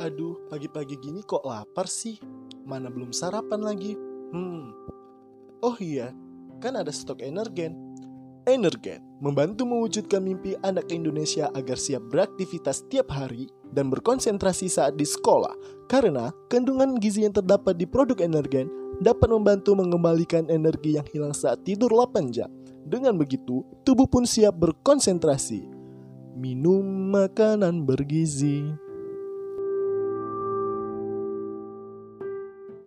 Aduh, pagi-pagi gini kok lapar sih? Mana belum sarapan lagi? Hmm. Oh iya, kan ada stok energen. Energen membantu mewujudkan mimpi anak Indonesia agar siap beraktivitas setiap hari dan berkonsentrasi saat di sekolah. Karena kandungan gizi yang terdapat di produk energen dapat membantu mengembalikan energi yang hilang saat tidur 8 jam. Dengan begitu, tubuh pun siap berkonsentrasi. Minum makanan bergizi.